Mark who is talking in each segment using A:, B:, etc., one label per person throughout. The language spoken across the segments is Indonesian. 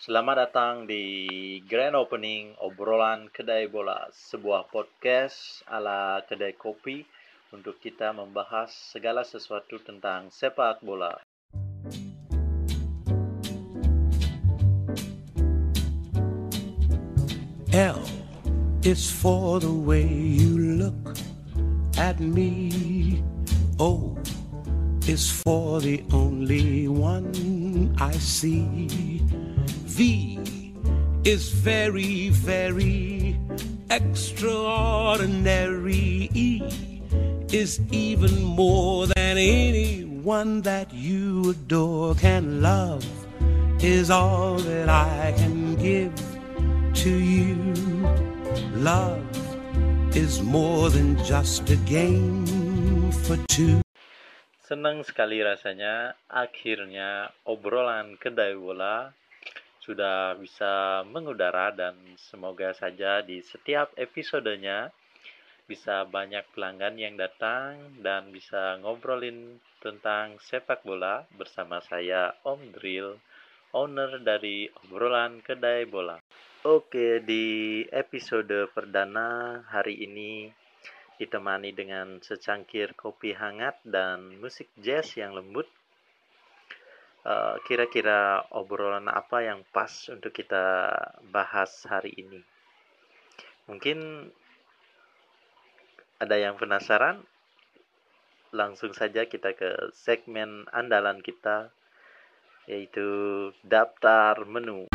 A: Selamat datang di grand opening obrolan kedai bola, sebuah podcast ala kedai kopi untuk kita membahas segala sesuatu tentang sepak bola.
B: L is for the way you look at me. O is for the only one I see. Is very, very extraordinary. E is even more than anyone that you adore can love, is all that I can give to you. Love is more than just a game for two.
A: Senang sekali rasanya akhirnya obrolan kedai bola sudah bisa mengudara dan semoga saja di setiap episodenya bisa banyak pelanggan yang datang dan bisa ngobrolin tentang sepak bola bersama saya Om Drill, owner dari obrolan kedai bola. Oke, di episode perdana hari ini ditemani dengan secangkir kopi hangat dan musik jazz yang lembut. Eh, Kira-kira obrolan apa yang pas untuk kita bahas hari ini? Mungkin ada yang penasaran? Langsung saja kita ke segmen andalan kita, yaitu daftar menu.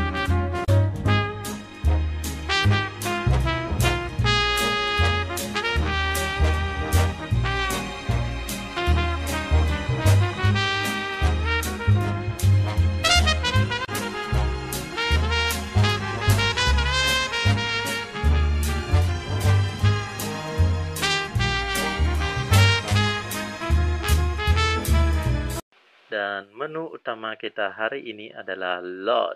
A: Dan menu utama kita hari ini adalah Lord.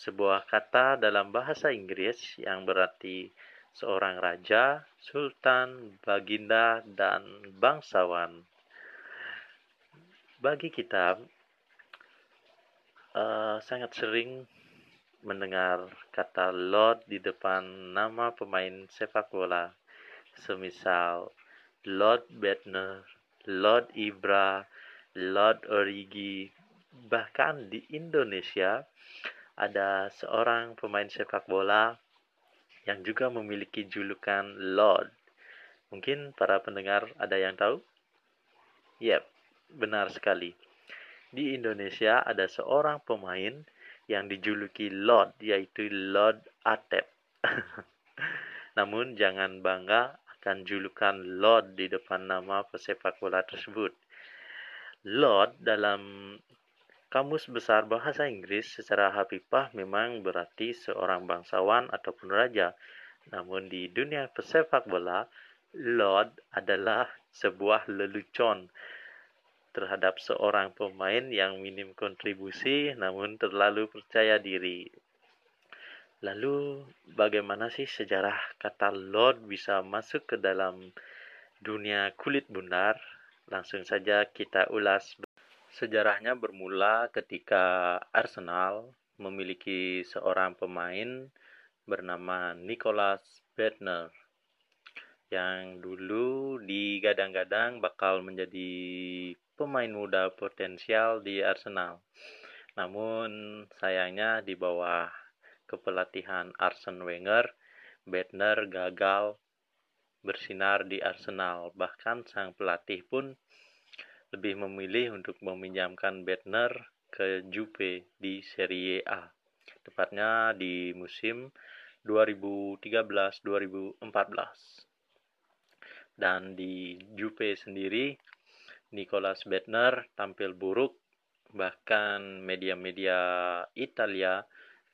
A: Sebuah kata dalam bahasa Inggris yang berarti seorang raja, sultan, baginda, dan bangsawan. Bagi kita, eh, sangat sering mendengar kata Lord di depan nama pemain sepak bola, semisal Lord Bednar, Lord Ibra, Lord Origi, bahkan di Indonesia ada seorang pemain sepak bola yang juga memiliki julukan Lord. Mungkin para pendengar ada yang tahu? Yap, benar sekali. Di Indonesia ada seorang pemain yang dijuluki Lord, yaitu Lord Atep. Namun jangan bangga akan julukan Lord di depan nama pesepak bola tersebut. Lord dalam Kamus Besar Bahasa Inggris secara hafifah memang berarti seorang bangsawan ataupun raja. Namun di dunia pesepak bola, Lord adalah sebuah lelucon terhadap seorang pemain yang minim kontribusi namun terlalu percaya diri. Lalu bagaimana sih sejarah kata Lord bisa masuk ke dalam dunia kulit bundar? Langsung saja kita ulas Sejarahnya bermula ketika Arsenal memiliki seorang pemain bernama Nicholas Bednar yang dulu digadang-gadang bakal menjadi pemain muda potensial di Arsenal. Namun sayangnya di bawah kepelatihan Arsene Wenger, Bednar gagal bersinar di Arsenal. Bahkan sang pelatih pun lebih memilih untuk meminjamkan Bednar ke Juve di Serie A, tepatnya di musim 2013-2014. Dan di Juve sendiri, Nicolas Bednar tampil buruk, bahkan media-media Italia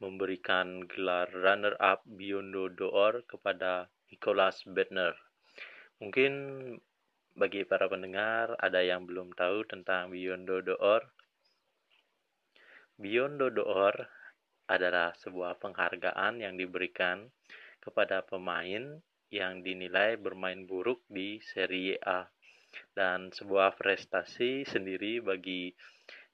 A: memberikan gelar runner-up Biondo d'Or kepada Nicolas Bednar. Mungkin bagi para pendengar, ada yang belum tahu tentang Biondo d'Or? Biondo d'Or adalah sebuah penghargaan yang diberikan kepada pemain yang dinilai bermain buruk di Serie A dan sebuah prestasi sendiri bagi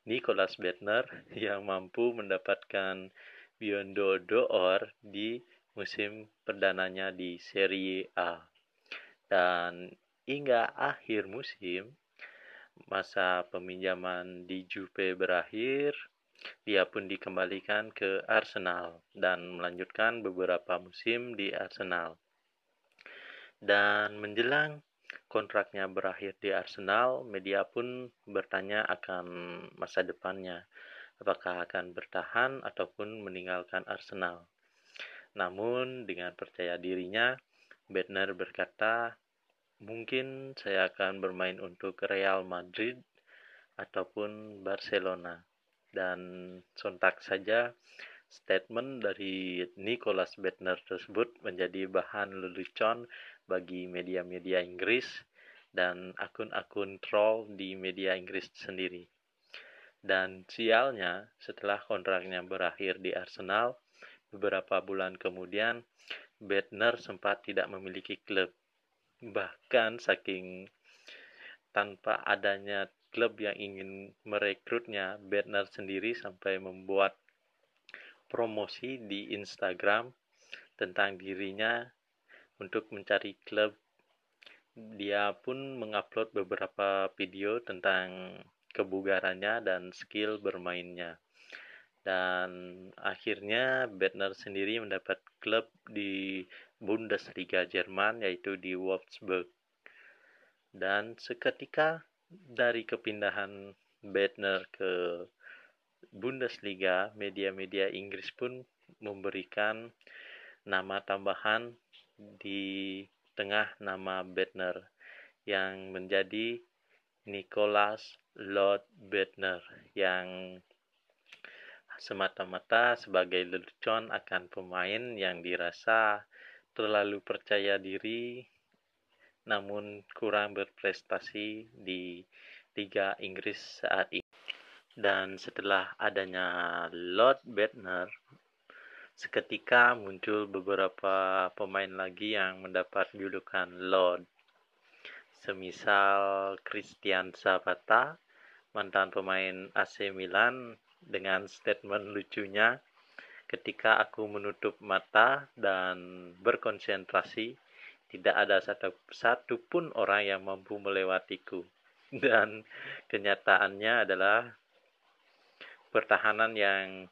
A: Nicholas Bettner yang mampu mendapatkan Biondo d'Or di musim perdananya di Serie A. Dan hingga akhir musim, masa peminjaman di Juve berakhir, dia pun dikembalikan ke Arsenal dan melanjutkan beberapa musim di Arsenal. Dan menjelang kontraknya berakhir di Arsenal, media pun bertanya akan masa depannya, apakah akan bertahan ataupun meninggalkan Arsenal. Namun dengan percaya dirinya, Bednar berkata, mungkin saya akan bermain untuk Real Madrid ataupun Barcelona. Dan sontak saja statement dari Nicholas Bednar tersebut menjadi bahan lelucon bagi media-media Inggris dan akun-akun troll di media Inggris sendiri. Dan sialnya, setelah kontraknya berakhir di Arsenal, beberapa bulan kemudian, Bednar sempat tidak memiliki klub. Bahkan saking tanpa adanya klub yang ingin merekrutnya, Bednar sendiri sampai membuat promosi di Instagram tentang dirinya untuk mencari klub. Dia pun mengupload beberapa video tentang kebugarannya dan skill bermainnya. Dan akhirnya Bednar sendiri mendapat klub di Bundesliga Jerman yaitu di Wolfsburg. Dan seketika dari kepindahan Bednar ke Bundesliga, media-media Inggris pun memberikan nama tambahan di tengah nama Bednar yang menjadi Nicholas Lord Bednar yang semata-mata sebagai lelucon akan pemain yang dirasa terlalu percaya diri namun kurang berprestasi di Liga Inggris saat ini. Dan setelah adanya Lord Bednar Seketika muncul beberapa pemain lagi yang mendapat julukan Lord. Semisal Christian Zapata, mantan pemain AC Milan dengan statement lucunya ketika aku menutup mata dan berkonsentrasi tidak ada satu, satu pun orang yang mampu melewatiku. Dan kenyataannya adalah pertahanan yang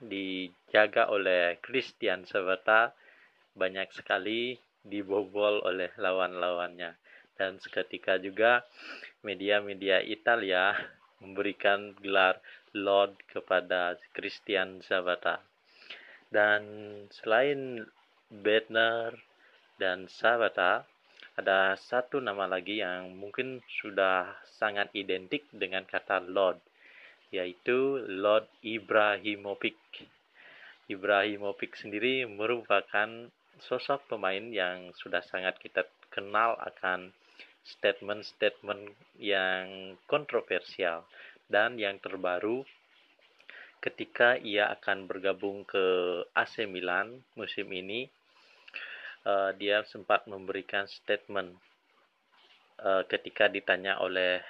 A: dijaga oleh Christian Sabata banyak sekali dibobol oleh lawan-lawannya. Dan seketika juga media-media Italia memberikan gelar Lord kepada Christian Sabata dan selain Bednar dan Sabata ada satu nama lagi yang mungkin sudah sangat identik dengan kata Lord yaitu Lord Ibrahimovic. Ibrahimovic sendiri merupakan sosok pemain yang sudah sangat kita kenal akan statement-statement yang kontroversial dan yang terbaru ketika ia akan bergabung ke AC Milan musim ini uh, dia sempat memberikan statement uh, ketika ditanya oleh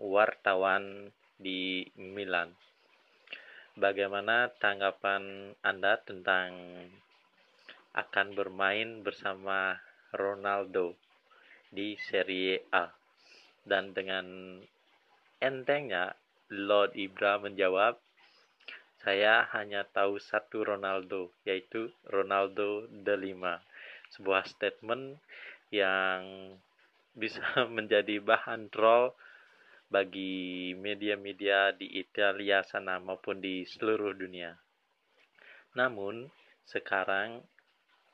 A: wartawan di Milan. Bagaimana tanggapan Anda tentang akan bermain bersama Ronaldo di Serie A? Dan dengan entengnya Lord Ibra menjawab, saya hanya tahu satu Ronaldo, yaitu Ronaldo de Lima. Sebuah statement yang bisa menjadi bahan troll bagi media-media di Italia sana maupun di seluruh dunia. Namun sekarang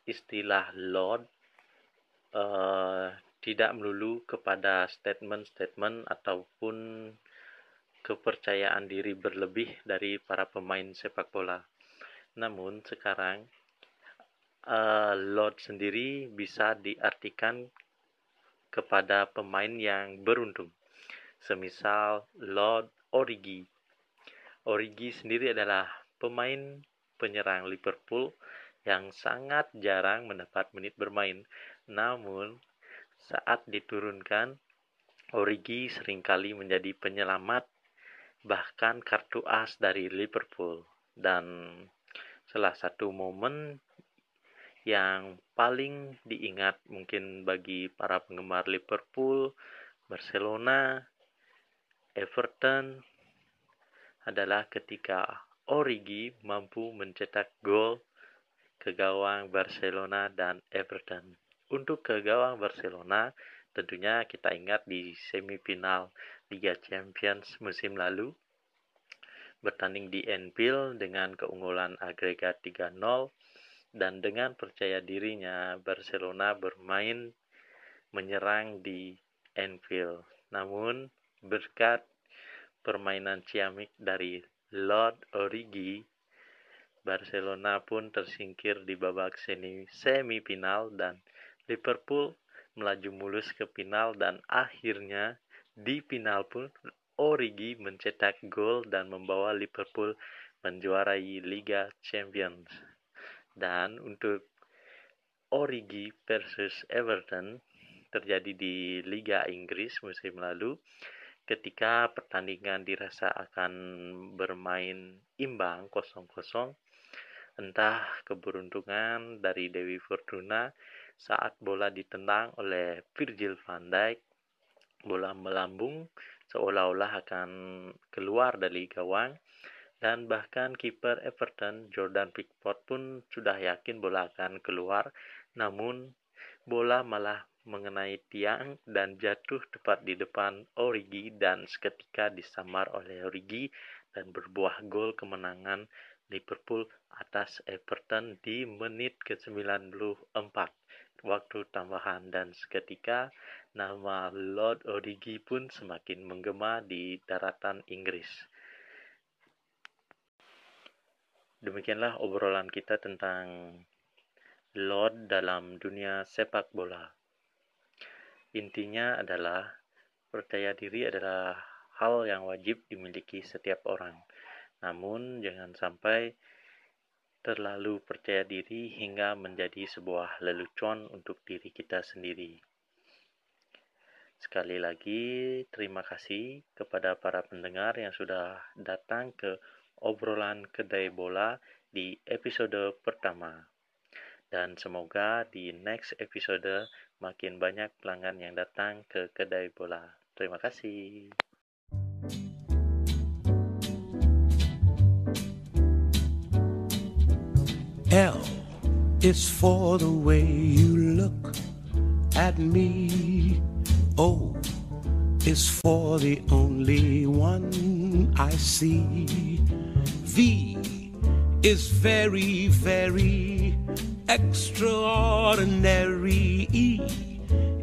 A: istilah Lord uh, tidak melulu kepada statement-statement ataupun kepercayaan diri berlebih dari para pemain sepak bola. Namun sekarang uh, Lord sendiri bisa diartikan kepada pemain yang beruntung semisal Lord Origi. Origi sendiri adalah pemain penyerang Liverpool yang sangat jarang mendapat menit bermain. Namun, saat diturunkan, Origi sering kali menjadi penyelamat bahkan kartu as dari Liverpool. Dan salah satu momen yang paling diingat mungkin bagi para penggemar Liverpool, Barcelona, Everton adalah ketika Origi mampu mencetak gol ke gawang Barcelona dan Everton. Untuk ke gawang Barcelona, tentunya kita ingat di semifinal Liga Champions musim lalu bertanding di Anfield dengan keunggulan agregat 3-0 dan dengan percaya dirinya Barcelona bermain menyerang di Anfield. Namun berkat permainan ciamik dari Lord Origi, Barcelona pun tersingkir di babak semifinal dan Liverpool melaju mulus ke final dan akhirnya di final pun Origi mencetak gol dan membawa Liverpool menjuarai Liga Champions. Dan untuk Origi versus Everton terjadi di Liga Inggris musim lalu ketika pertandingan dirasa akan bermain imbang 0-0 entah keberuntungan dari Dewi Fortuna saat bola ditendang oleh Virgil van Dijk. Bola melambung seolah-olah akan keluar dari gawang dan bahkan kiper Everton Jordan Pickford pun sudah yakin bola akan keluar. Namun bola malah mengenai tiang dan jatuh tepat di depan Origi dan seketika disamar oleh Origi dan berbuah gol kemenangan Liverpool atas Everton di menit ke-94 waktu tambahan dan seketika nama Lord Origi pun semakin menggema di daratan Inggris. Demikianlah obrolan kita tentang Lord dalam dunia sepak bola. Intinya adalah percaya diri adalah hal yang wajib dimiliki setiap orang. Namun jangan sampai terlalu percaya diri hingga menjadi sebuah lelucon untuk diri kita sendiri. Sekali lagi, terima kasih kepada para pendengar yang sudah datang ke obrolan kedai bola di episode pertama. Dan semoga di next episode makin banyak pelanggan yang datang ke kedai bola. Terima kasih.
B: L is for the way you look at me. O is for the only one I see. V is very, very extraordinary. E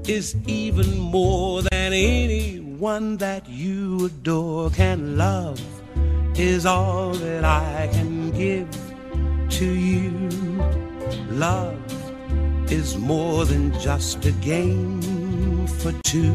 B: is even more than anyone that you adore can love, is all that I can give to you. Love is more than just a game for two.